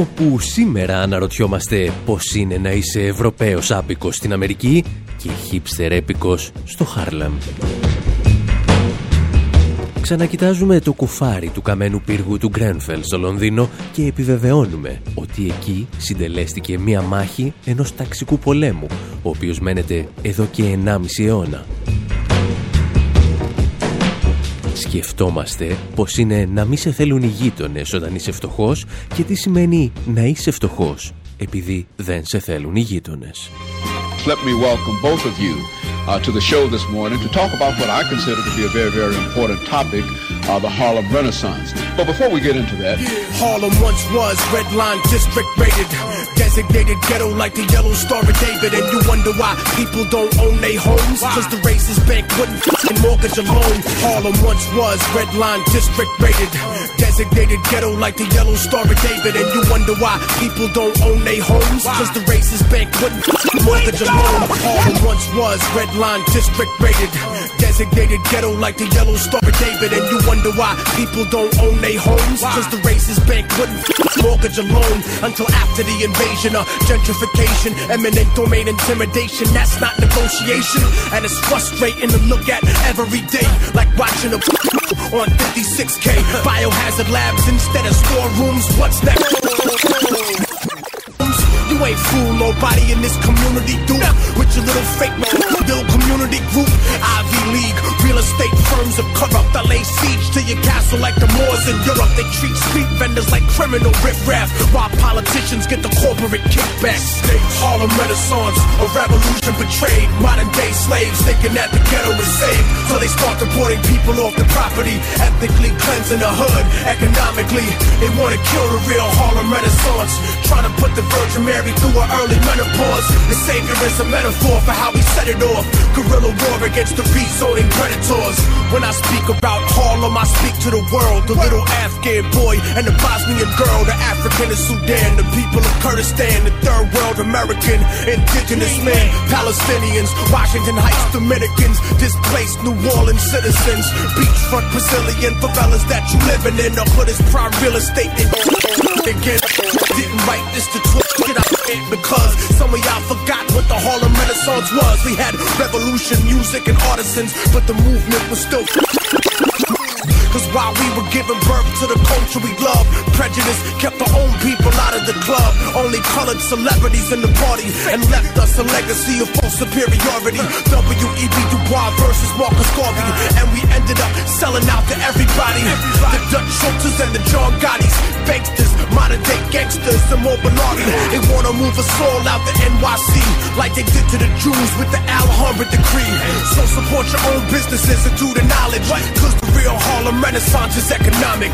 Όπου σήμερα αναρωτιόμαστε πώς είναι να είσαι Ευρωπαίος άπικος στην Αμερική και χίπστερ έπικος στο Χάρλεμ. Ξανακοιτάζουμε το κουφάρι του καμένου πύργου του Γκρένφελ στο Λονδίνο και επιβεβαιώνουμε ότι εκεί συντελέστηκε μία μάχη ενός ταξικού πολέμου, ο οποίος μένεται εδώ και 1,5 αιώνα. Σκεφτόμαστε πως είναι να μην σε θέλουν οι γείτονες όταν είσαι φτωχός και τι σημαίνει να είσαι φτωχός επειδή δεν σε θέλουν οι γείτονες. Let me welcome both of you uh, to the show this morning to talk about what I consider to be a very, very important topic, uh, the Harlem Renaissance. But before we get into that, Harlem once was red line district rated, designated ghetto like the Yellow Star of David, and you wonder why people don't own their homes, cause the racist bank wouldn't f***ing mortgage a loan. Harlem once was red line district rated, designated ghetto like the Yellow Star of David, and you wonder why people don't own their homes, cause the racist bank wouldn't f***ing mortgage a loan. Harlem once was red line district rated, designated ghetto like the Yellow Star of David, and you wonder why people don't own their homes, cause the racist bank wouldn't mortgage a loan until after the invasion of gentrification, eminent domain intimidation. That's not negotiation, and it's frustrating to look at every day, like watching a on 56k biohazard labs instead of storerooms. What's next? Ain't fool nobody in this community, dude. With your little fake little community group, Ivy League, real estate firms are corrupt. I lay siege to your castle like the Moors in Europe. They treat street vendors like criminal riffraff, while politicians get the corporate kickbacks. Harlem Renaissance, a revolution betrayed. Modern day slaves thinking that the ghetto is safe, so they start deporting people off the property, ethnically cleansing the hood. Economically, they want to kill the real Harlem Renaissance, trying to put the Virgin Mary through her early menopause. The savior is a metaphor for how we set it off. Guerrilla war against the rezoning predators. When I speak about Harlem, I speak to the world. The little Afghan boy and the Bosnian girl, the African of Sudan, the people of Kurdistan, the third world American, indigenous man, Palestinians, Washington Heights Dominicans, displaced New Orleans citizens, beachfront Brazilian favelas that you living in. The hood is prime real estate. Again, didn't write this to because some of y'all forgot what the Harlem Renaissance was. We had revolution, music, and artisans, but the movement was still. Cause while we were giving birth to the culture we love, prejudice kept our own people out of the club. Only colored celebrities in the party and left us a legacy of false superiority. W.E.B. Du Bois versus Marcus Garvey. And we ended up selling out to everybody. The Dutch Schultzes and the John Gotti's. Banksters, modern day gangsters, the more Bernardi. They wanna move us all out the NYC like they did to the Jews with the Alhambra decree. So support your own businesses and do the knowledge. Cause the real Harlem Renaissance is economic.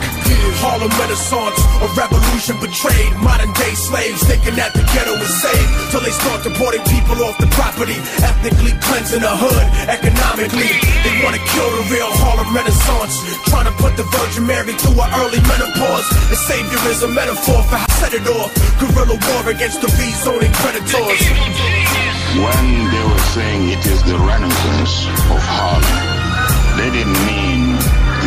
Harlem Renaissance, a revolution betrayed. Modern day slaves thinking that the ghetto is safe. Till they start deporting people off the property. Ethnically cleansing the hood. Economically, they wanna kill the real Harlem Renaissance. Trying to put the Virgin Mary through her early menopause. The savior is a metaphor for how set it off. Guerrilla war against the rezoning predators. When they were saying it is the renaissance of Harlem, they didn't mean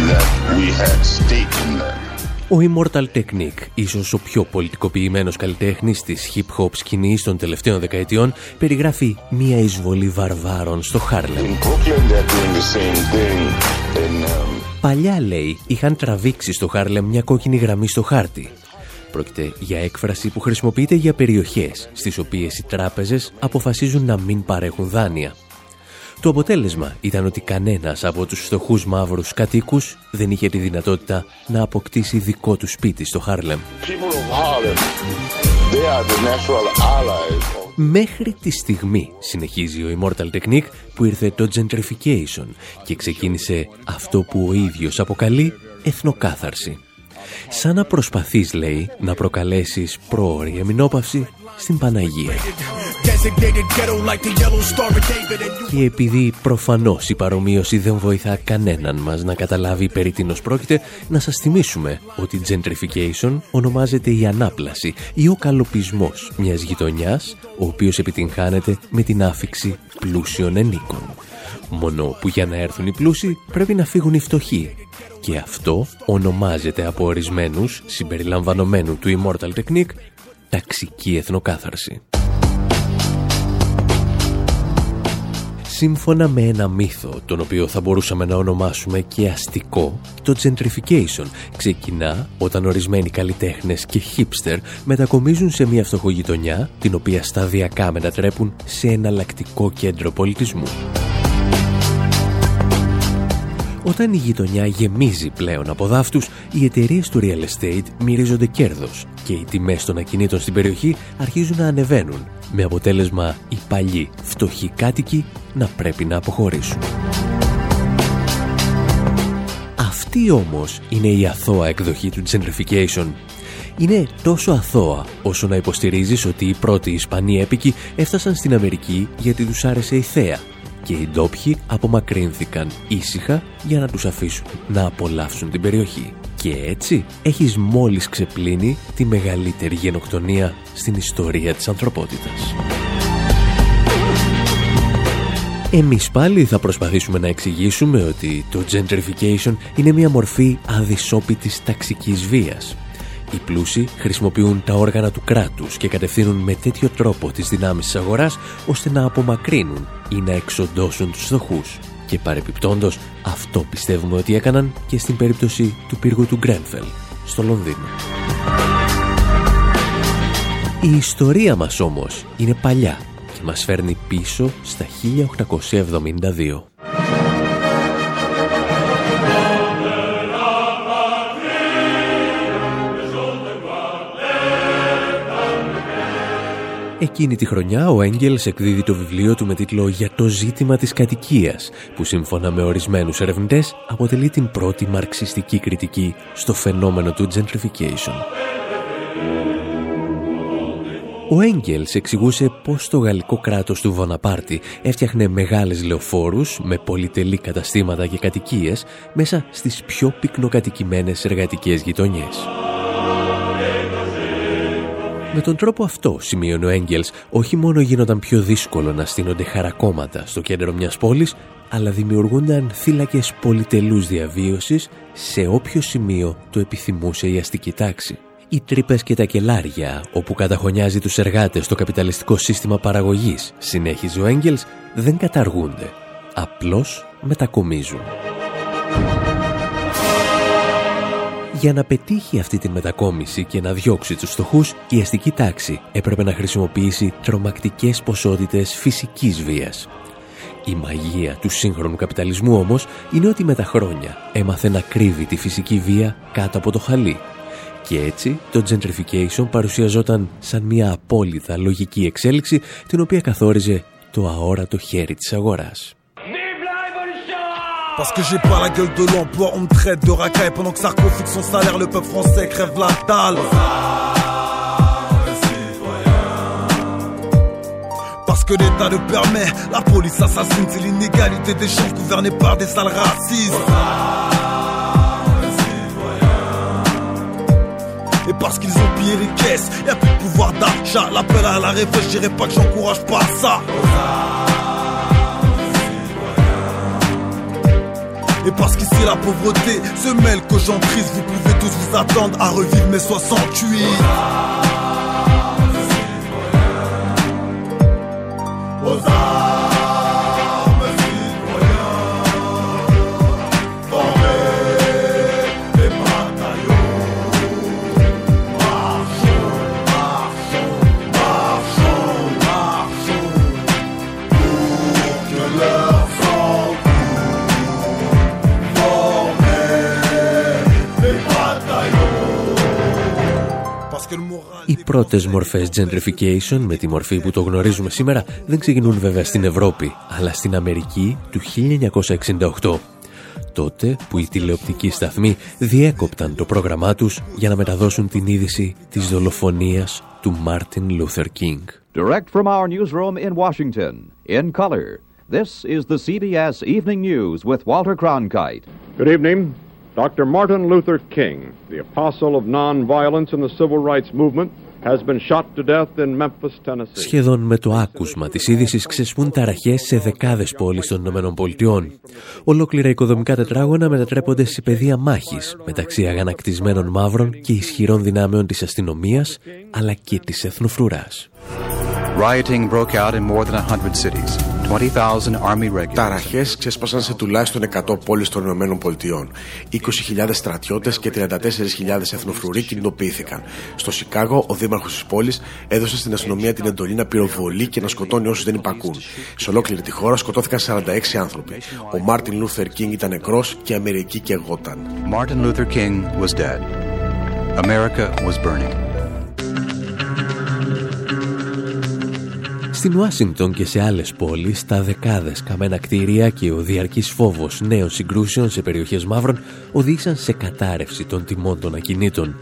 that we had stake in that. Ο Immortal Technique, ίσως ο πιο πολιτικοποιημένος καλλιτέχνης της hip-hop σκηνής των τελευταίων δεκαετιών, περιγράφει μία εισβολή βαρβάρων στο Χάρλεμ. In Brooklyn, they're doing the same thing. In, um, Παλιά, λέει, είχαν τραβήξει στο Χάρλεμ μια κόκκινη γραμμή στο χάρτη. Πρόκειται για έκφραση που χρησιμοποιείται για περιοχές στις οποίες οι τράπεζες αποφασίζουν να μην παρέχουν δάνεια. Το αποτέλεσμα ήταν ότι κανένας από τους φτωχούς μαύρους κατοίκους δεν είχε τη δυνατότητα να αποκτήσει δικό του σπίτι στο Χάρλεμ. people of Harlem, they are the natural allies of Μέχρι τη στιγμή, συνεχίζει ο Immortal Technique, που ήρθε το gentrification και ξεκίνησε αυτό που ο ίδιος αποκαλεί εθνοκάθαρση. Σαν να προσπαθείς, λέει, να προκαλέσεις πρόωρη εμεινόπαυση στην Παναγία. Και επειδή προφανώς η παρομοίωση δεν βοηθά κανέναν μας να καταλάβει περί τίνος πρόκειται, να σας θυμίσουμε ότι gentrification ονομάζεται η ανάπλαση ή ο καλοπισμός μιας γειτονιάς, ο οποίος επιτυγχάνεται με την άφηξη πλούσιων ενίκων. Μόνο που για να έρθουν οι πλούσιοι πρέπει να φύγουν οι φτωχοί. Και αυτό ονομάζεται από ορισμένους συμπεριλαμβανομένου του Immortal Technique ταξική εθνοκάθαρση. Σύμφωνα με ένα μύθο, τον οποίο θα μπορούσαμε να ονομάσουμε και αστικό, το gentrification ξεκινά όταν ορισμένοι καλλιτέχνες και hipster μετακομίζουν σε μια φτωχογειτονιά, την οποία σταδιακά μετατρέπουν σε εναλλακτικό κέντρο πολιτισμού. Όταν η γειτονιά γεμίζει πλέον από δάφτους, οι εταιρείες του real estate μυρίζονται κέρδος και οι τιμές των ακινήτων στην περιοχή αρχίζουν να ανεβαίνουν, με αποτέλεσμα οι παλιοί φτωχοί κάτοικοι να πρέπει να αποχωρήσουν. Αυτή όμως είναι η αθώα εκδοχή του gentrification. Είναι τόσο αθώα όσο να υποστηρίζεις ότι οι πρώτοι Ισπανοί έπικοι έφτασαν στην Αμερική γιατί τους άρεσε η θέα και οι ντόπιοι απομακρύνθηκαν ήσυχα για να τους αφήσουν να απολαύσουν την περιοχή. Και έτσι έχεις μόλις ξεπλύνει τη μεγαλύτερη γενοκτονία στην ιστορία της ανθρωπότητας. Εμείς πάλι θα προσπαθήσουμε να εξηγήσουμε ότι το gentrification είναι μια μορφή αδυσόπιτης ταξικής βίας οι πλούσιοι χρησιμοποιούν τα όργανα του κράτους και κατευθύνουν με τέτοιο τρόπο τις δυνάμεις της αγοράς ώστε να απομακρύνουν ή να εξοντώσουν τους φτωχούς. Και παρεπιπτόντος αυτό πιστεύουμε ότι έκαναν και στην περίπτωση του πύργου του Γκρένφελ στο Λονδίνο. Η ιστορία μας όμως είναι παλιά και μας φέρνει πίσω στα 1872. Εκείνη τη χρονιά ο Έγγελς εκδίδει το βιβλίο του με τίτλο «Για το ζήτημα της κατοικίας» που σύμφωνα με ορισμένους ερευνητές αποτελεί την πρώτη μαρξιστική κριτική στο φαινόμενο του gentrification. Ο Έγγελς εξηγούσε πως το γαλλικό κράτος του Βοναπάρτη έφτιαχνε μεγάλες λεωφόρους με πολυτελή καταστήματα και κατοικίες μέσα στις πιο πυκνοκατοικημένες εργατικές γειτονιές. Με τον τρόπο αυτό, σημείωνε ο Έγγελς, όχι μόνο γίνονταν πιο δύσκολο να στείνονται χαρακόμματα στο κέντρο μιας πόλης, αλλά δημιουργούνταν θύλακες πολυτελούς διαβίωσης σε όποιο σημείο το επιθυμούσε η αστική τάξη. Οι τρύπες και τα κελάρια, όπου καταχωνιάζει τους εργάτες το καπιταλιστικό σύστημα παραγωγής, συνέχιζε ο Έγγελς, δεν καταργούνται. Απλώς μετακομίζουν. Για να πετύχει αυτή τη μετακόμιση και να διώξει τους στοχούς, η αστική τάξη έπρεπε να χρησιμοποιήσει τρομακτικές ποσότητες φυσικής βίας. Η μαγεία του σύγχρονου καπιταλισμού όμως είναι ότι με τα χρόνια έμαθε να κρύβει τη φυσική βία κάτω από το χαλί. Και έτσι το gentrification παρουσιαζόταν σαν μια απόλυτα λογική εξέλιξη την οποία καθόριζε το αόρατο χέρι της αγοράς. Parce que j'ai pas la gueule de l'emploi, on me traite de racaille pendant que Sarko fixe son salaire, le peuple français crève la dalle. Parce que l'État le permet, la police assassine, c'est l'inégalité des chances gouvernée par des sales racistes. Et parce qu'ils ont pillé les caisses, y'a plus de pouvoir d'achat. L'appel à la réfléchirait pas que j'encourage pas ça. Et parce qu'ici la pauvreté se mêle qu'aux gens tristes, vous pouvez tous vous attendre à revivre mes 68. Οι πρώτες μορφές gentrification με τη μορφή που το γνωρίζουμε σήμερα δεν ξεκινούν βέβαια στην Ευρώπη, αλλά στην Αμερική του 1968. τότε που οι τηλεοπτικοί σταθμοί διέκοπταν το πρόγραμμά τους για να μεταδώσουν την είδηση της δολοφονίας του Μάρτιν Λούθερ Κίνγκ. Direct from our newsroom in Washington, in color, this is the CBS Evening News with Walter Cronkite. Good evening. Dr. Martin Luther King, the apostle of nonviolence in the civil rights movement, Σχεδόν με το άκουσμα της είδησης ξεσπούν ταραχές σε δεκάδες πόλεις των Ηνωμένων Πολιτειών. Ολόκληρα οικοδομικά τετράγωνα μετατρέπονται σε πεδία μάχης μεταξύ αγανακτισμένων μαύρων και ισχυρών δυνάμεων της αστυνομίας αλλά και της εθνοφρουράς. Rioting broke out in more than 100 cities. 20,000 army regulars. Ταραχές ξέσπασαν σε τουλάχιστον 100 πόλεις των Ηνωμένων Πολιτειών. 20.000 στρατιώτες και 34.000 εθνοφρουροί κινητοποιήθηκαν. Στο Σικάγο, ο δήμαρχος της πόλης έδωσε στην αστυνομία την εντολή να πυροβολεί και να σκοτώνει όσους δεν υπακούν. Σε ολόκληρη τη χώρα σκοτώθηκαν 46 άνθρωποι. Ο Μάρτιν Λούθερ Κίνγκ ήταν νεκρός και η Αμερική καιγόταν. Martin Luther King was dead. America was burning. Στην Ουάσιγκτον και σε άλλες πόλεις, τα δεκάδες καμένα κτίρια και ο διαρκής φόβος νέων συγκρούσεων σε περιοχές μαύρων οδήγησαν σε κατάρρευση των τιμών των ακινήτων.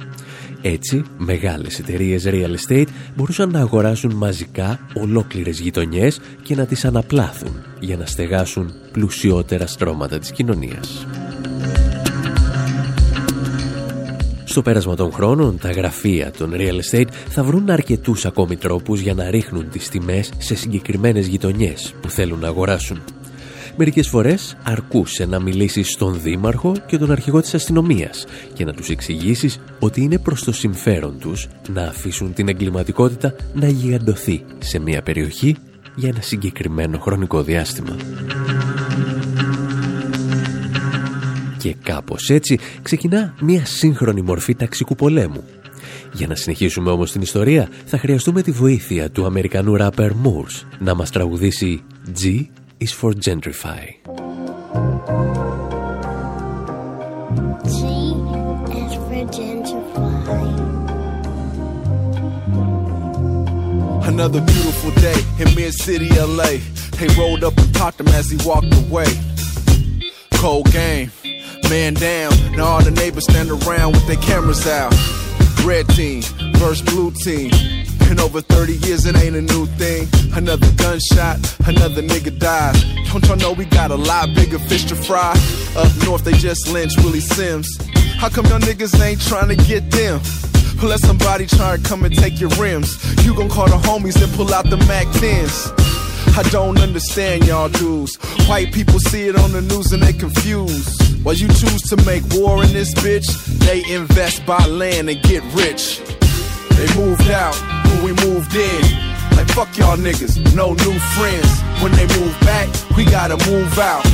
Έτσι, μεγάλες εταιρείες real estate μπορούσαν να αγοράσουν μαζικά ολόκληρες γειτονιές και να τις αναπλάθουν για να στεγάσουν πλουσιότερα στρώματα της κοινωνίας. Στο πέρασμα των χρόνων, τα γραφεία των real estate θα βρουν αρκετούς ακόμη τρόπους για να ρίχνουν τις τιμές σε συγκεκριμένες γειτονιές που θέλουν να αγοράσουν. Μερικές φορές αρκούσε να μιλήσεις στον δήμαρχο και τον αρχηγό της αστυνομίας και να τους εξηγήσεις ότι είναι προς το συμφέρον τους να αφήσουν την εγκληματικότητα να γιγαντωθεί σε μια περιοχή για ένα συγκεκριμένο χρονικό διάστημα. Και κάπως έτσι ξεκινά μια σύγχρονη μορφή ταξικού πολέμου. Για να συνεχίσουμε όμως την ιστορία θα χρειαστούμε τη βοήθεια του Αμερικανού ράπερ Moors να μας τραγουδήσει G is for Gentrify. Another beautiful day in mid-city LA. They rolled up and popped him as he walked away. Cold game. Man down, now all the neighbors stand around with their cameras out. Red team versus blue team. In over 30 years, it ain't a new thing. Another gunshot, another nigga dies. Don't y'all know we got a lot bigger fish to fry? Up north, they just lynched Willie Sims. How come y'all niggas ain't trying to get them? Let somebody try to come and take your rims. You gon' call the homies and pull out the Mac 10s. I don't understand y'all dudes. White people see it on the news and they confused. While you choose to make war in this bitch, they invest, buy land, and get rich. They moved out, when we moved in. Like fuck y'all niggas, no new friends. When they move back, we gotta move out.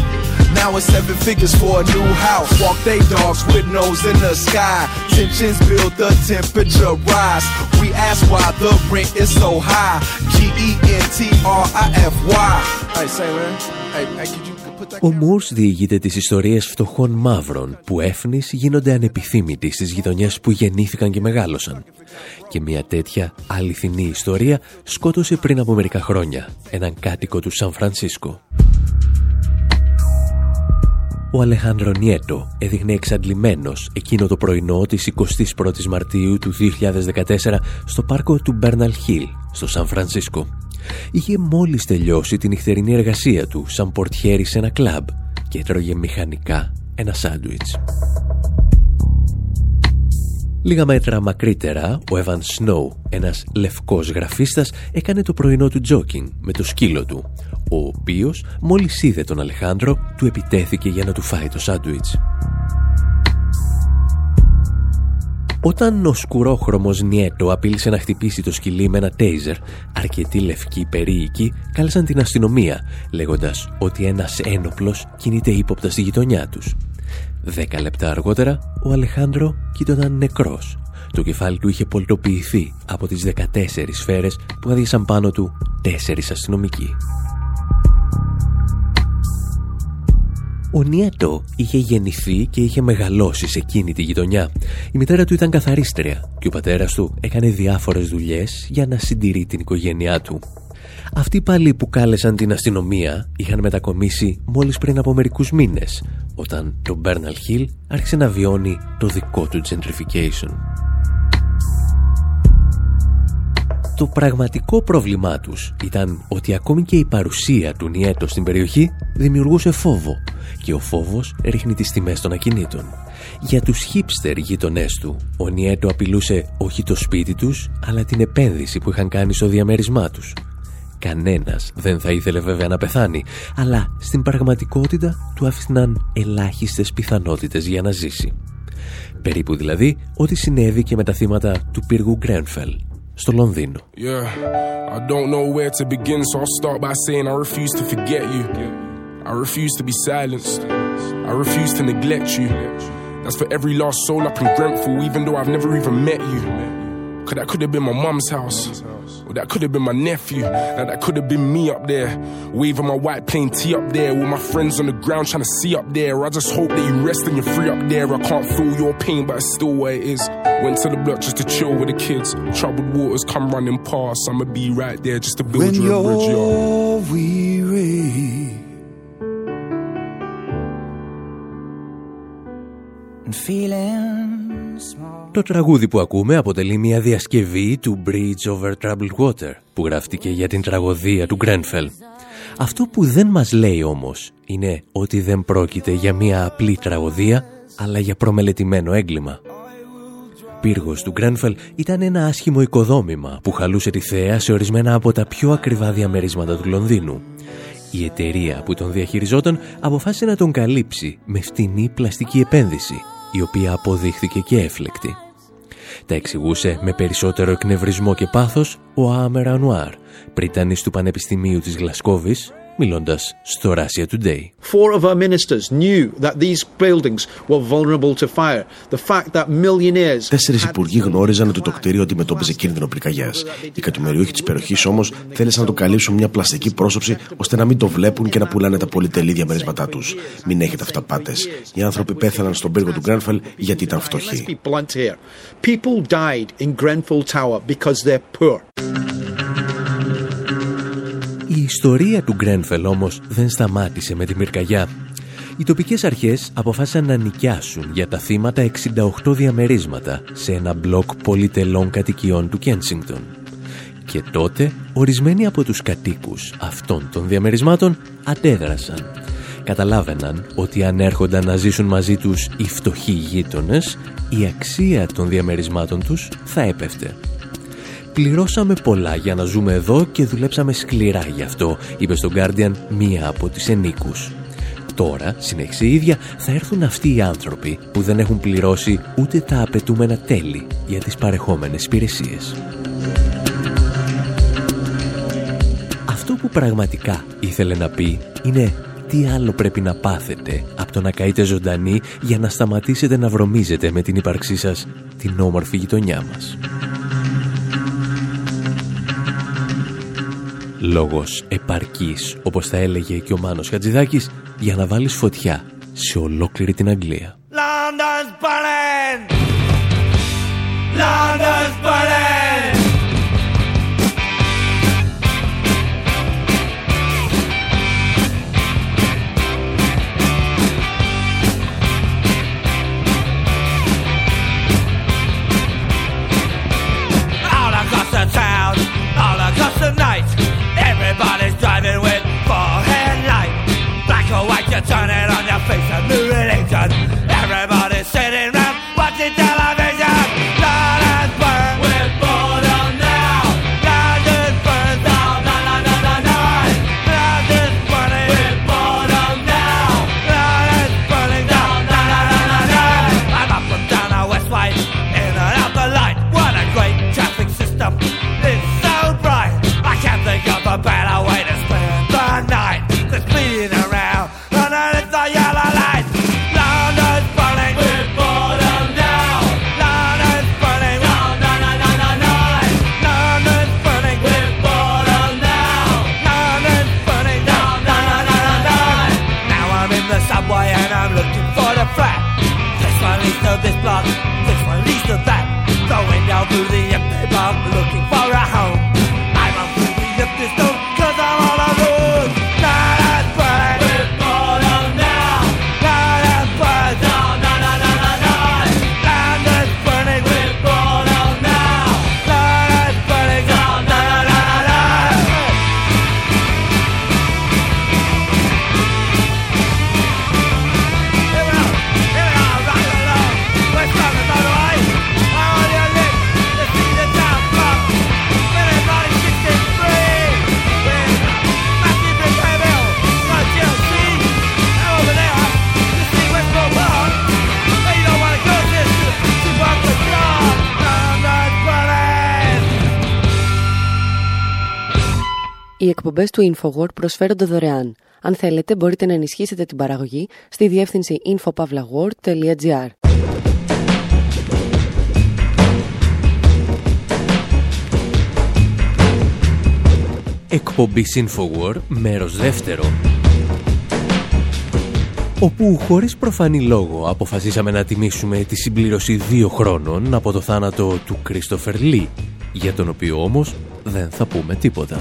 Now it's seven figures for a new house. Walk they dogs with nose in the sky. Tensions build, the temperature rise. We ask why the rent is so high. G E N T R I F Y. Hey, say man. Hey, hey, could you Ο Μούρς διηγείται τις ιστορίες φτωχών μαύρων που έφνης γίνονται ανεπιθύμητοι στις γειτονιές που γεννήθηκαν και μεγάλωσαν. Και μια τέτοια αληθινή ιστορία σκότωσε πριν από μερικά χρόνια έναν κάτοικο του Σαν Φρανσίσκο. Ο Αλεχάνδρο Νιέτο έδειχνε εξαντλημένος εκείνο το πρωινό της 21ης Μαρτίου του 2014 στο πάρκο του Μπέρναλ Χίλ, στο Σαν Φρανσίσκο. Είχε μόλις τελειώσει την νυχτερινή εργασία του σαν πορτιέρι σε ένα κλαμπ και έτρωγε μηχανικά ένα σάντουιτς. Λίγα μέτρα μακρύτερα, ο Evan Snow, ένας λευκός γραφίστας, έκανε το πρωινό του τζόκινγκ με το σκύλο του, ο οποίος μόλις είδε τον Αλεχάνδρο, του επιτέθηκε για να του φάει το σάντουιτς. Όταν ο σκουρόχρωμος Νιέτο απείλησε να χτυπήσει το σκυλί με ένα τέιζερ, αρκετοί λευκοί περίοικοι κάλεσαν την αστυνομία, λέγοντας ότι ένας ένοπλος κινείται ύποπτα στη γειτονιά τους. Δέκα λεπτά αργότερα, ο Αλεχάνδρο κοίτονταν νεκρός. Το κεφάλι του είχε πολτοποιηθεί από τις 14 σφαίρες που άδειασαν πάνω του τέσσερις αστυνομικοί. Ο Νιέτο είχε γεννηθεί και είχε μεγαλώσει σε εκείνη τη γειτονιά. Η μητέρα του ήταν καθαρίστρια και ο πατέρας του έκανε διάφορες δουλειές για να συντηρεί την οικογένειά του. Αυτοί πάλι που κάλεσαν την αστυνομία είχαν μετακομίσει μόλις πριν από μερικούς μήνες, όταν το Bernal Hill άρχισε να βιώνει το δικό του gentrification. Το πραγματικό πρόβλημά τους ήταν ότι ακόμη και η παρουσία του Νιέτο στην περιοχή δημιουργούσε φόβο και ο φόβος ρίχνει τις τιμές των ακινήτων. Για τους hipster γείτονές του, ο Νιέτο απειλούσε όχι το σπίτι τους, αλλά την επένδυση που είχαν κάνει στο διαμέρισμά τους. Κανένας δεν θα ήθελε βέβαια να πεθάνει, αλλά στην πραγματικότητα του άφηναν ελάχιστες πιθανότητες για να ζήσει. Περίπου δηλαδή ό,τι συνέβη και με τα θύματα του πύργου Γκρένφελ στο Λονδίνο. Yeah, I don't know where to begin, so I'll start by saying I refuse to forget you. I refuse to be silenced. I refuse to neglect you. That's for every lost soul up in Grenfell, even though I've never even met you. Cause that could have been my mum's house. Or that could have been my nephew. Now that could have been me up there. Waving my white plain tee up there. With my friends on the ground trying to see up there. I just hope that you rest and you're free up there. I can't feel your pain, but it's still where it is. Went to the block just to chill with the kids. Troubled waters come running past. I'ma be right there just to build when you a bridge, yo. you're weary and feeling small. Το τραγούδι που ακούμε αποτελεί μια διασκευή του Bridge Over Troubled Water που γράφτηκε για την τραγωδία του Γκρένφελ. Αυτό που δεν μας λέει όμως είναι ότι δεν πρόκειται για μια απλή τραγωδία αλλά για προμελετημένο έγκλημα. Πύργος του Γκρένφελ ήταν ένα άσχημο οικοδόμημα που χαλούσε τη θέα σε ορισμένα από τα πιο ακριβά διαμερίσματα του Λονδίνου. Η εταιρεία που τον διαχειριζόταν αποφάσισε να τον καλύψει με φτηνή πλαστική επένδυση, η οποία αποδείχθηκε και έφλεκτη. Τα εξηγούσε με περισσότερο εκνευρισμό και πάθος ο Άμερα Νουάρ, πρίτανης του Πανεπιστημίου της Γλασκόβης, μιλώντας στο Russia Today. Four of our ministers knew that these buildings were vulnerable to fire. The fact that millionaires. Τέσσερις υπουργοί γνώριζαν ότι το κτίριο αντιμετώπιζε κίνδυνο πυρκαγιάς. Οι κατημεριούχοι της περιοχής όμως θέλησαν να το καλύψουν μια πλαστική πρόσωψη ώστε να μην το βλέπουν και να πουλάνε τα πολυτελή διαμερίσματά τους. Μην έχετε αυταπάτες. Οι άνθρωποι πέθαναν στον πύργο του Γκρένφελ γιατί ήταν φτωχοί. People died in Grenfell Tower because they're poor. Η ιστορία του Γκρένφελ όμως δεν σταμάτησε με τη μυρκαγιά. Οι τοπικές αρχές αποφάσισαν να νοικιάσουν για τα θύματα 68 διαμερίσματα σε ένα μπλοκ πολυτελών κατοικιών του Κένσιγκτον. Και τότε ορισμένοι από τους κατοίκους αυτών των διαμερισμάτων αντέδρασαν. Καταλάβαιναν ότι αν έρχονταν να ζήσουν μαζί τους οι φτωχοί γείτονες, η αξία των διαμερισμάτων τους θα έπεφτε. Πληρώσαμε πολλά για να ζούμε εδώ και δουλέψαμε σκληρά γι' αυτό, είπε στον Guardian μία από τις ενίκους. Τώρα, συνέχισε η ίδια, θα έρθουν αυτοί οι άνθρωποι που δεν έχουν πληρώσει ούτε τα απαιτούμενα τέλη για τις παρεχόμενες υπηρεσίες. Αυτό που πραγματικά ήθελε να πει είναι τι άλλο πρέπει να πάθετε από το να καείτε ζωντανή για να σταματήσετε να βρωμίζετε με την ύπαρξή σας την όμορφη γειτονιά μας. Λόγος επαρκής, όπως θα έλεγε και ο Μάνος Χατζηδάκης, για να βάλεις φωτιά σε ολόκληρη την Αγγλία. London's εκπομπές του InfoWord προσφέρονται δωρεάν. Αν θέλετε μπορείτε να ενισχύσετε την παραγωγή στη διεύθυνση infopavlagor.gr. Εκπομπή InfoWord, μέρος δεύτερο. Όπου χωρίς προφανή λόγο αποφασίσαμε να τιμήσουμε τη συμπλήρωση δύο χρόνων από το θάνατο του Κρίστοφερ Λί, για τον οποίο όμως δεν θα πούμε τίποτα.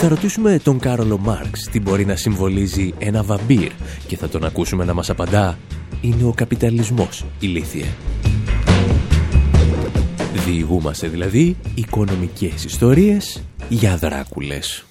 Θα ρωτήσουμε τον Κάρολο Μάρξ τι μπορεί να συμβολίζει ένα βαμπύρ και θα τον ακούσουμε να μας απαντά «Είναι ο καπιταλισμός, ηλίθιε». Διηγούμαστε δηλαδή οικονομικές ιστορίες για δράκουλες.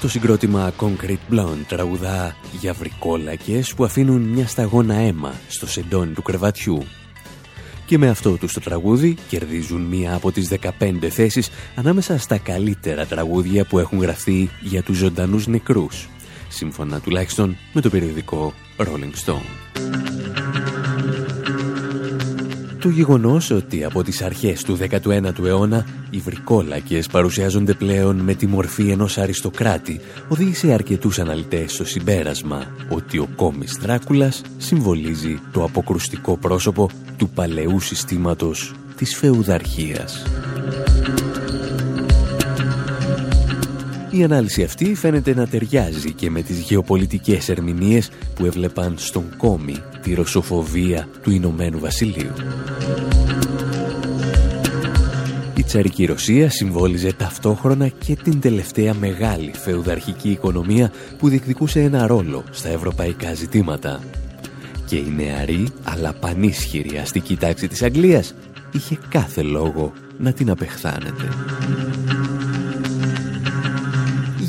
Το συγκρότημα Concrete Blonde τραγουδά για βρικόλακες που αφήνουν μια σταγόνα αίμα στο σεντόνι του κρεβατιού. Και με αυτό τους το τραγούδι κερδίζουν μία από τις 15 θέσεις ανάμεσα στα καλύτερα τραγούδια που έχουν γραφτεί για τους ζωντανούς νεκρούς. Σύμφωνα τουλάχιστον με το περιοδικό Rolling Stone. Το γεγονός ότι από τις αρχές του 19ου αιώνα οι βρικόλακες παρουσιάζονται πλέον με τη μορφή ενός αριστοκράτη οδήγησε αρκετούς αναλυτές στο συμπέρασμα ότι ο κόμις Δράκουλας συμβολίζει το αποκρουστικό πρόσωπο του παλαιού συστήματος της φεουδαρχίας. Η ανάλυση αυτή φαίνεται να ταιριάζει και με τις γεωπολιτικές ερμηνείες που έβλεπαν στον κόμι τη ρωσοφοβία του Ηνωμένου Βασιλείου. Η τσαρική Ρωσία συμβόλιζε ταυτόχρονα και την τελευταία μεγάλη φεουδαρχική οικονομία που διεκδικούσε ένα ρόλο στα ευρωπαϊκά ζητήματα. Και η νεαρή αλλά πανίσχυρη αστική τάξη της Αγγλίας είχε κάθε λόγο να την απεχθάνεται.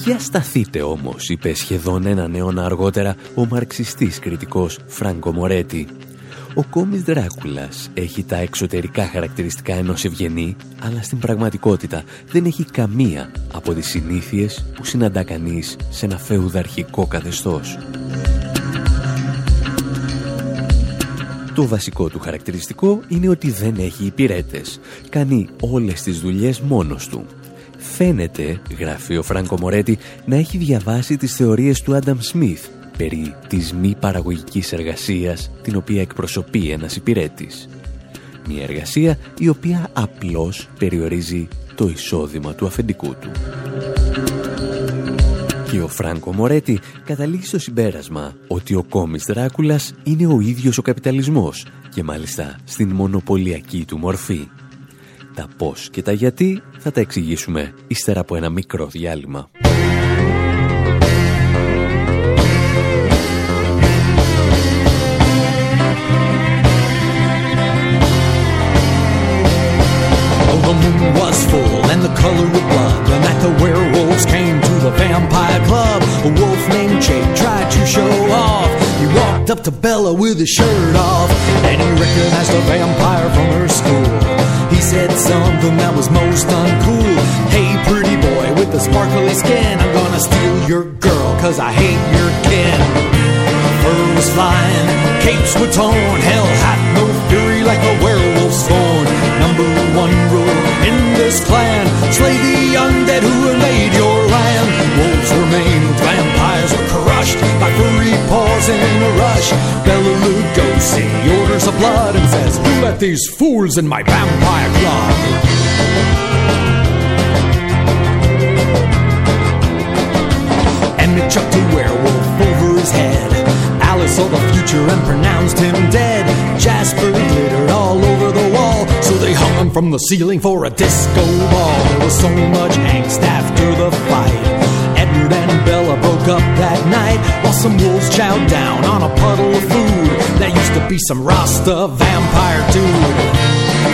«Για σταθείτε όμως», είπε σχεδόν έναν αιώνα αργότερα ο μαρξιστής κριτικός Φράνκο Μορέτη. Ο κόμις Δράκουλας έχει τα εξωτερικά χαρακτηριστικά ενός ευγενή, αλλά στην πραγματικότητα δεν έχει καμία από τις συνήθειες που συναντά κανείς σε ένα φεουδαρχικό καθεστώς. Το βασικό του χαρακτηριστικό είναι ότι δεν έχει υπηρέτες. Κάνει όλες τις δουλειές μόνος του. Φαίνεται, γράφει ο Φράνκο Μορέτη, να έχει διαβάσει τις θεωρίες του Άνταμ Σμιθ περί της μη παραγωγικής εργασίας την οποία εκπροσωπεί ένας υπηρέτης. Μια εργασία η οποία απλώς περιορίζει το εισόδημα του αφεντικού του. Και ο Φράνκο Μορέτη καταλήγει στο συμπέρασμα ότι ο κόμις Δράκουλας είναι ο ίδιος ο καπιταλισμός και μάλιστα στην μονοπωλιακή του μορφή. Τα πώς και τα γιατί θα τα εξηγήσουμε ύστερα από ένα μικρό διάλειμμα. the moon was full and the color of blood. And at the werewolves came to the vampire club. A wolf named Jake tried to show off. He walked up to Bella with his shirt off. And he recognized a vampire from her school. He said something that was most uncool. Hey, pretty boy with the sparkly skin, I'm gonna steal your girl, cause I hate your kin. Fur was flying, capes were torn, hell had no fury like a werewolf's thorn. Number one rule in this clan, slay the undead who invade your land. Wolves were crushed by furry paws in a rush. Bela Lugosi orders of blood and says, Who let these fools in my vampire club? And it chucked a werewolf over his head. Alice saw the future and pronounced him dead. Jasper glittered all over the wall, so they hung him from the ceiling for a disco ball. There was so much angst after the fight. Edward and Bella broke up that night while some wolves chowed down on a puddle of food. That used to be some Rasta vampire dude.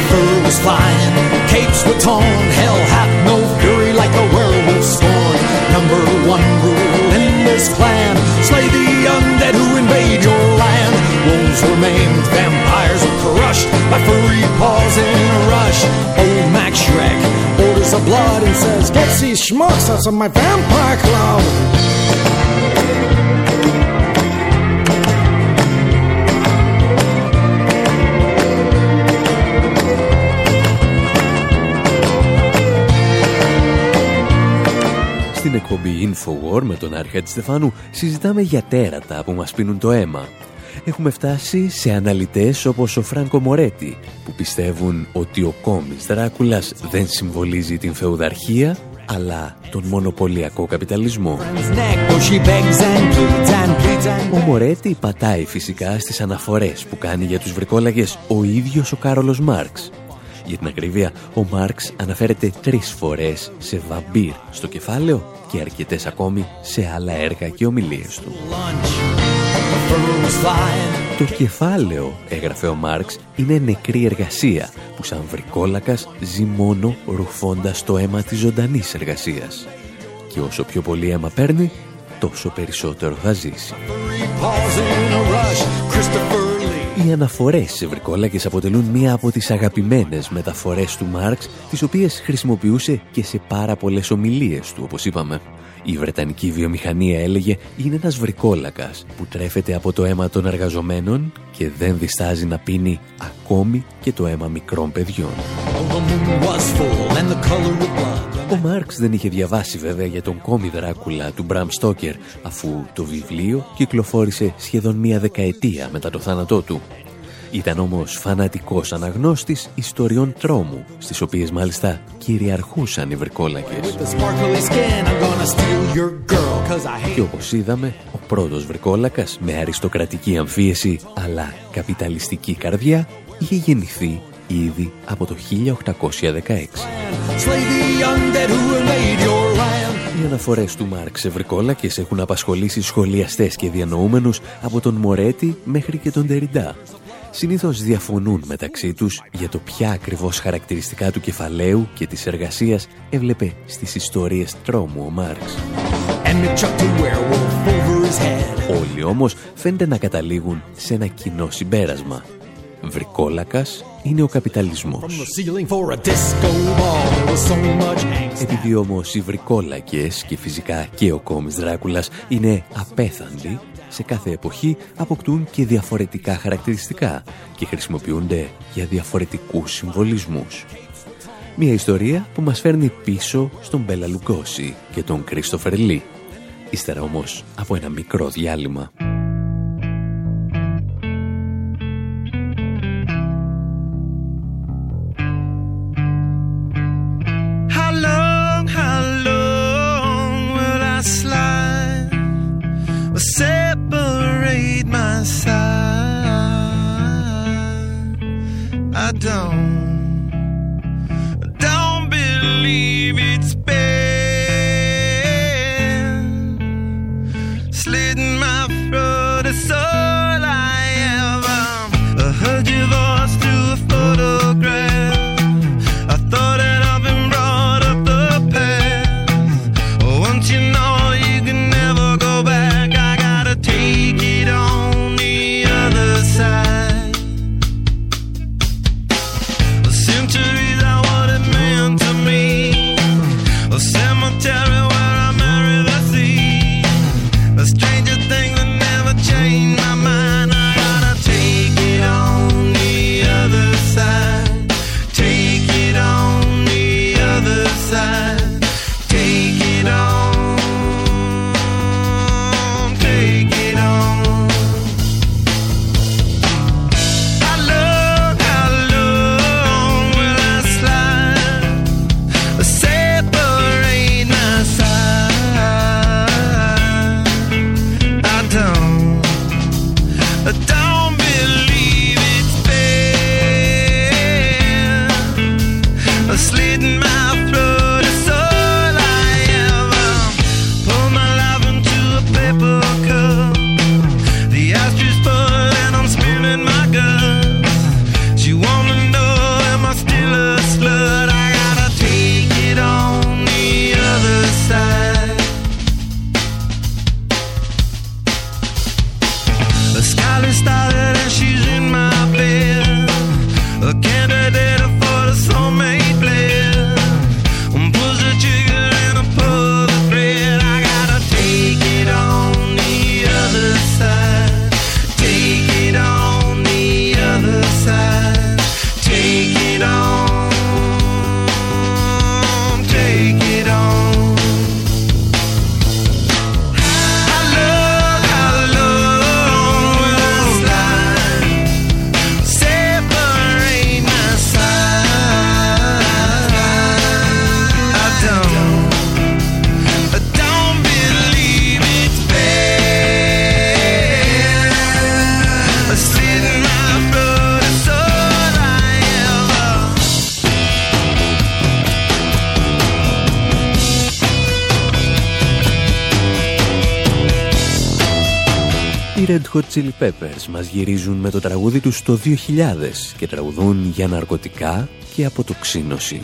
Fur was flying, capes were torn, hell hath no fury like a werewolf's scorn. Number one rule in this clan, slay the undead who invade your land. Wolves were maimed, vampires were crushed by furry paws in a rush. Old Max Shrek orders of blood and says, Get these schmucks out of my vampire club. Στην εκπομπή Infowar με τον Άρχα Στεφάνου συζητάμε για τέρατα που μας πίνουν το αίμα. Έχουμε φτάσει σε αναλυτές όπως ο Φράνκο Μορέτη που πιστεύουν ότι ο κόμις Δράκουλας δεν συμβολίζει την φεουδαρχία αλλά τον μονοπωλιακό καπιταλισμό. Ο Μορέτη πατάει φυσικά στις αναφορές που κάνει για τους βρικόλαγες ο ίδιος ο Κάρολος Μάρξ για την ακρίβεια, ο Μάρξ αναφέρεται τρεις φορές σε βαμπύρ στο κεφάλαιο και αρκετές ακόμη σε άλλα έργα και ομιλίες του. Το κεφάλαιο, έγραφε ο Μάρξ, είναι νεκρή εργασία που σαν βρικόλακας ζει μόνο ρουφώντας το αίμα της ζωντανής εργασίας. Και όσο πιο πολύ αίμα παίρνει, τόσο περισσότερο θα ζήσει. Οι αναφορές σε βρικόλακες αποτελούν μία από τις αγαπημένες μεταφορές του Μάρξ, τις οποίες χρησιμοποιούσε και σε πάρα πολλές ομιλίες του, όπως είπαμε. Η Βρετανική βιομηχανία έλεγε είναι ένας βρικόλακας που τρέφεται από το αίμα των εργαζομένων και δεν διστάζει να πίνει ακόμη και το αίμα μικρών παιδιών. Ο Μάρξ δεν είχε διαβάσει βέβαια για τον κόμι Δράκουλα του Μπραμ Στόκερ αφού το βιβλίο κυκλοφόρησε σχεδόν μία δεκαετία μετά το θάνατό του. Ήταν όμως φανατικός αναγνώστης ιστοριών τρόμου, στις οποίες μάλιστα κυριαρχούσαν οι βρικόλακες. Και όπως είδαμε, ο πρώτος βρικόλακας με αριστοκρατική αμφίεση αλλά καπιταλιστική καρδιά είχε γεννηθεί ήδη από το 1816. Οι αναφορές του Μάρξ σε βρικόλακες έχουν απασχολήσει σχολιαστές και διανοούμενους από τον Μορέτη μέχρι και τον Τεριντά. Συνήθως διαφωνούν μεταξύ τους για το ποια ακριβώς χαρακτηριστικά του κεφαλαίου και της εργασίας έβλεπε στις ιστορίες τρόμου ο Μάρξ. Όλοι όμως φαίνεται να καταλήγουν σε ένα κοινό συμπέρασμα. Βρικόλακας είναι ο καπιταλισμός. Επειδή όμως οι βρικόλακες και φυσικά και ο κόμις Δράκουλας είναι απέθαντοι, σε κάθε εποχή αποκτούν και διαφορετικά χαρακτηριστικά και χρησιμοποιούνται για διαφορετικούς συμβολισμούς. Μια ιστορία που μας φέρνει πίσω στον Μπέλα Λουκόση και τον Κρίστοφερ Λί. Ύστερα όμως από ένα μικρό διάλειμμα. don't. Hot Chili Peppers μας γυρίζουν με το τραγούδι τους το 2000 και τραγουδούν για ναρκωτικά και αποτοξίνωση.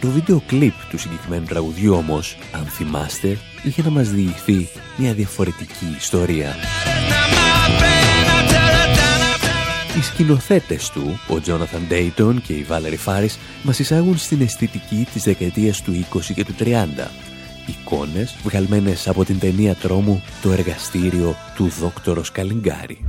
Το βίντεο κλιπ του συγκεκριμένου τραγουδιού όμως, αν θυμάστε, είχε να μας διηγηθεί μια διαφορετική ιστορία. Οι σκηνοθέτες του, ο Τζόναθαν Ντέιτον και η Βάλερη Φάρις, μας εισάγουν στην αισθητική της δεκαετίας του 20 και του 30 εικόνες βγαλμένες από την ταινία τρόμου «Το εργαστήριο του δόκτωρος Καλιγκάρη».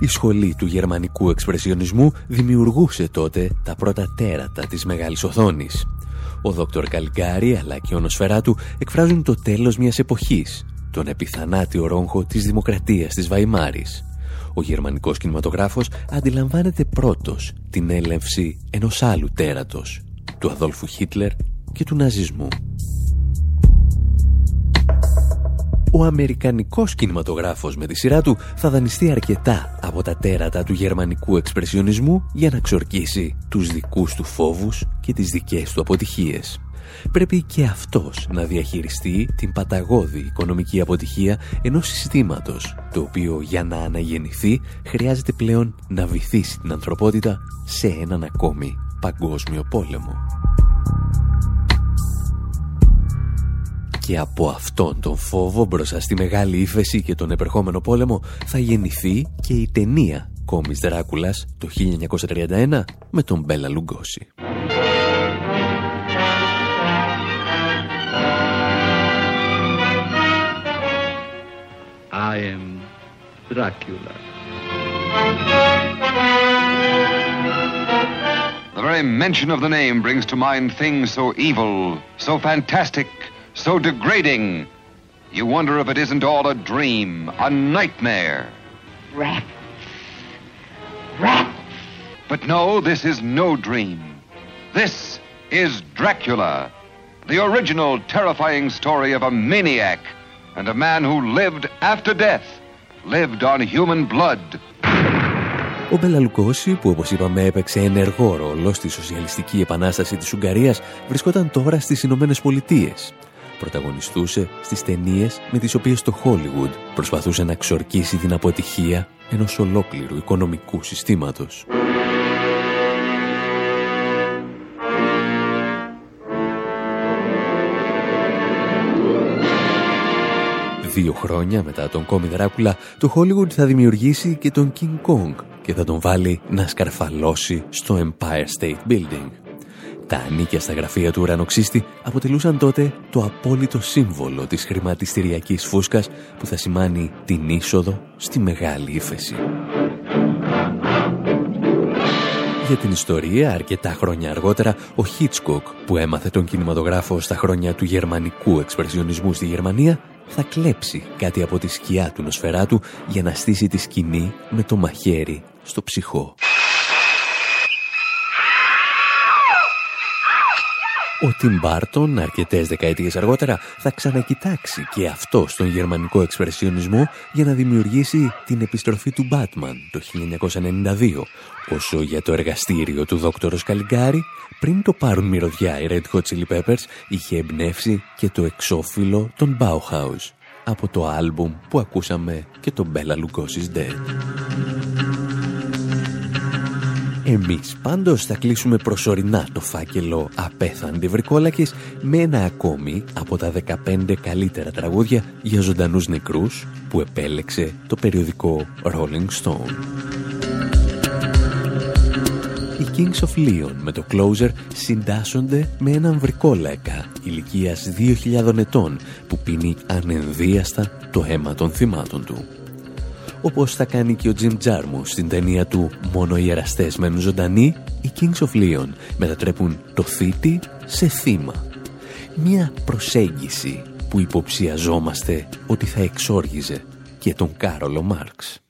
Η σχολή του γερμανικού εξπρεσιονισμού δημιουργούσε τότε τα πρώτα τέρατα της μεγάλης οθόνης. Ο δόκτωρ Καλιγκάρη αλλά και ο νοσφαιρά του εκφράζουν το τέλος μιας εποχής, τον επιθανάτιο ρόγχο της δημοκρατίας της Βαϊμάρης. Ο γερμανικός κινηματογράφος αντιλαμβάνεται πρώτος την έλευση ενός άλλου τέρατος, του Αδόλφου Χίτλερ και του ναζισμού. Ο Αμερικανικός κινηματογράφος με τη σειρά του θα δανειστεί αρκετά από τα τέρατα του γερμανικού εξπρεσιονισμού για να ξορκίσει τους δικούς του φόβους και τις δικές του αποτυχίες. Πρέπει και αυτός να διαχειριστεί την παταγώδη οικονομική αποτυχία ενός συστήματος, το οποίο για να αναγεννηθεί χρειάζεται πλέον να βυθίσει την ανθρωπότητα σε έναν ακόμη παγκόσμιο πόλεμο. Και από αυτόν τον φόβο μπροστά στη μεγάλη ύφεση και τον επερχόμενο πόλεμο θα γεννηθεί και η ταινία κόμις Δράκουλας το 1931 με τον Μπέλα Λουγκώση. I am Dracula. Very mention of the name brings to mind things so evil, so fantastic, so degrading. You wonder if it isn't all a dream, a nightmare. Rats. Rats. But no, this is no dream. This is Dracula, the original terrifying story of a maniac and a man who lived after death, lived on human blood. Ο Μπελαλουκώση, που όπως είπαμε έπαιξε ενεργό ρόλο στη σοσιαλιστική επανάσταση της Ουγγαρίας, βρισκόταν τώρα στις Ηνωμένες Πολιτείες. Πρωταγωνιστούσε στις ταινίες με τις οποίες το Hollywood προσπαθούσε να ξορκίσει την αποτυχία ενός ολόκληρου οικονομικού συστήματος. Δύο χρόνια μετά τον κόμι Δράκουλα, το Hollywood θα δημιουργήσει και τον King Kong και θα τον βάλει να σκαρφαλώσει στο Empire State Building. Τα ανίκια στα γραφεία του ουρανοξύστη αποτελούσαν τότε το απόλυτο σύμβολο της χρηματιστηριακής φούσκας που θα σημάνει την είσοδο στη μεγάλη ύφεση. Για την ιστορία, αρκετά χρόνια αργότερα, ο Χίτσκοκ, που έμαθε τον κινηματογράφο στα χρόνια του γερμανικού εξπρεσιονισμού στη Γερμανία, θα κλέψει κάτι από τη σκιά του νοσφαιράτου για να στήσει τη σκηνή με το μαχαίρι στο ψυχό. Ο Τιμ Μπάρτον, αρκετές δεκαετίες αργότερα, θα ξανακοιτάξει και αυτό στον γερμανικό εξπρεσιονισμό για να δημιουργήσει την επιστροφή του Μπάτμαν το 1992, όσο για το εργαστήριο του δόκτωρος Καλιγκάρη, πριν το πάρουν μυρωδιά οι Red Hot Chili Peppers, είχε εμπνεύσει και το εξώφυλλο των Bauhaus, από το άλμπουμ που ακούσαμε και το Bella Lugosi's Dead. Εμείς πάντως θα κλείσουμε προσωρινά το φάκελο «Απέθαντη βρικόλακες» με ένα ακόμη από τα 15 καλύτερα τραγούδια για ζωντανούς νεκρούς που επέλεξε το περιοδικό Rolling Stone. Οι Kings of Leon με το Closer συντάσσονται με έναν βρικόλακα ηλικίας 2.000 ετών που πίνει ανενδίαστα το αίμα των θυμάτων του όπως θα κάνει και ο Jim Jarmusch στην ταινία του «Μόνο οι εραστές μένουν ζωντανοί», οι Kings of Leon μετατρέπουν το θήτη σε θύμα. Μια προσέγγιση που υποψιαζόμαστε ότι θα εξόργιζε και τον Κάρολο Μάρξ.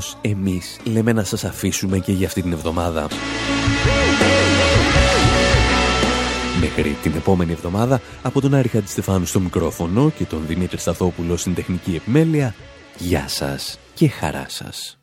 Όμως, εμείς λέμε να σας αφήσουμε και για αυτή την εβδομάδα. Μέχρι την επόμενη εβδομάδα, από τον Άρη Χατζηστεφάνου στο μικρόφωνο και τον Δημήτρη Σταθόπουλο στην τεχνική επιμέλεια, γεια σας και χαρά σας.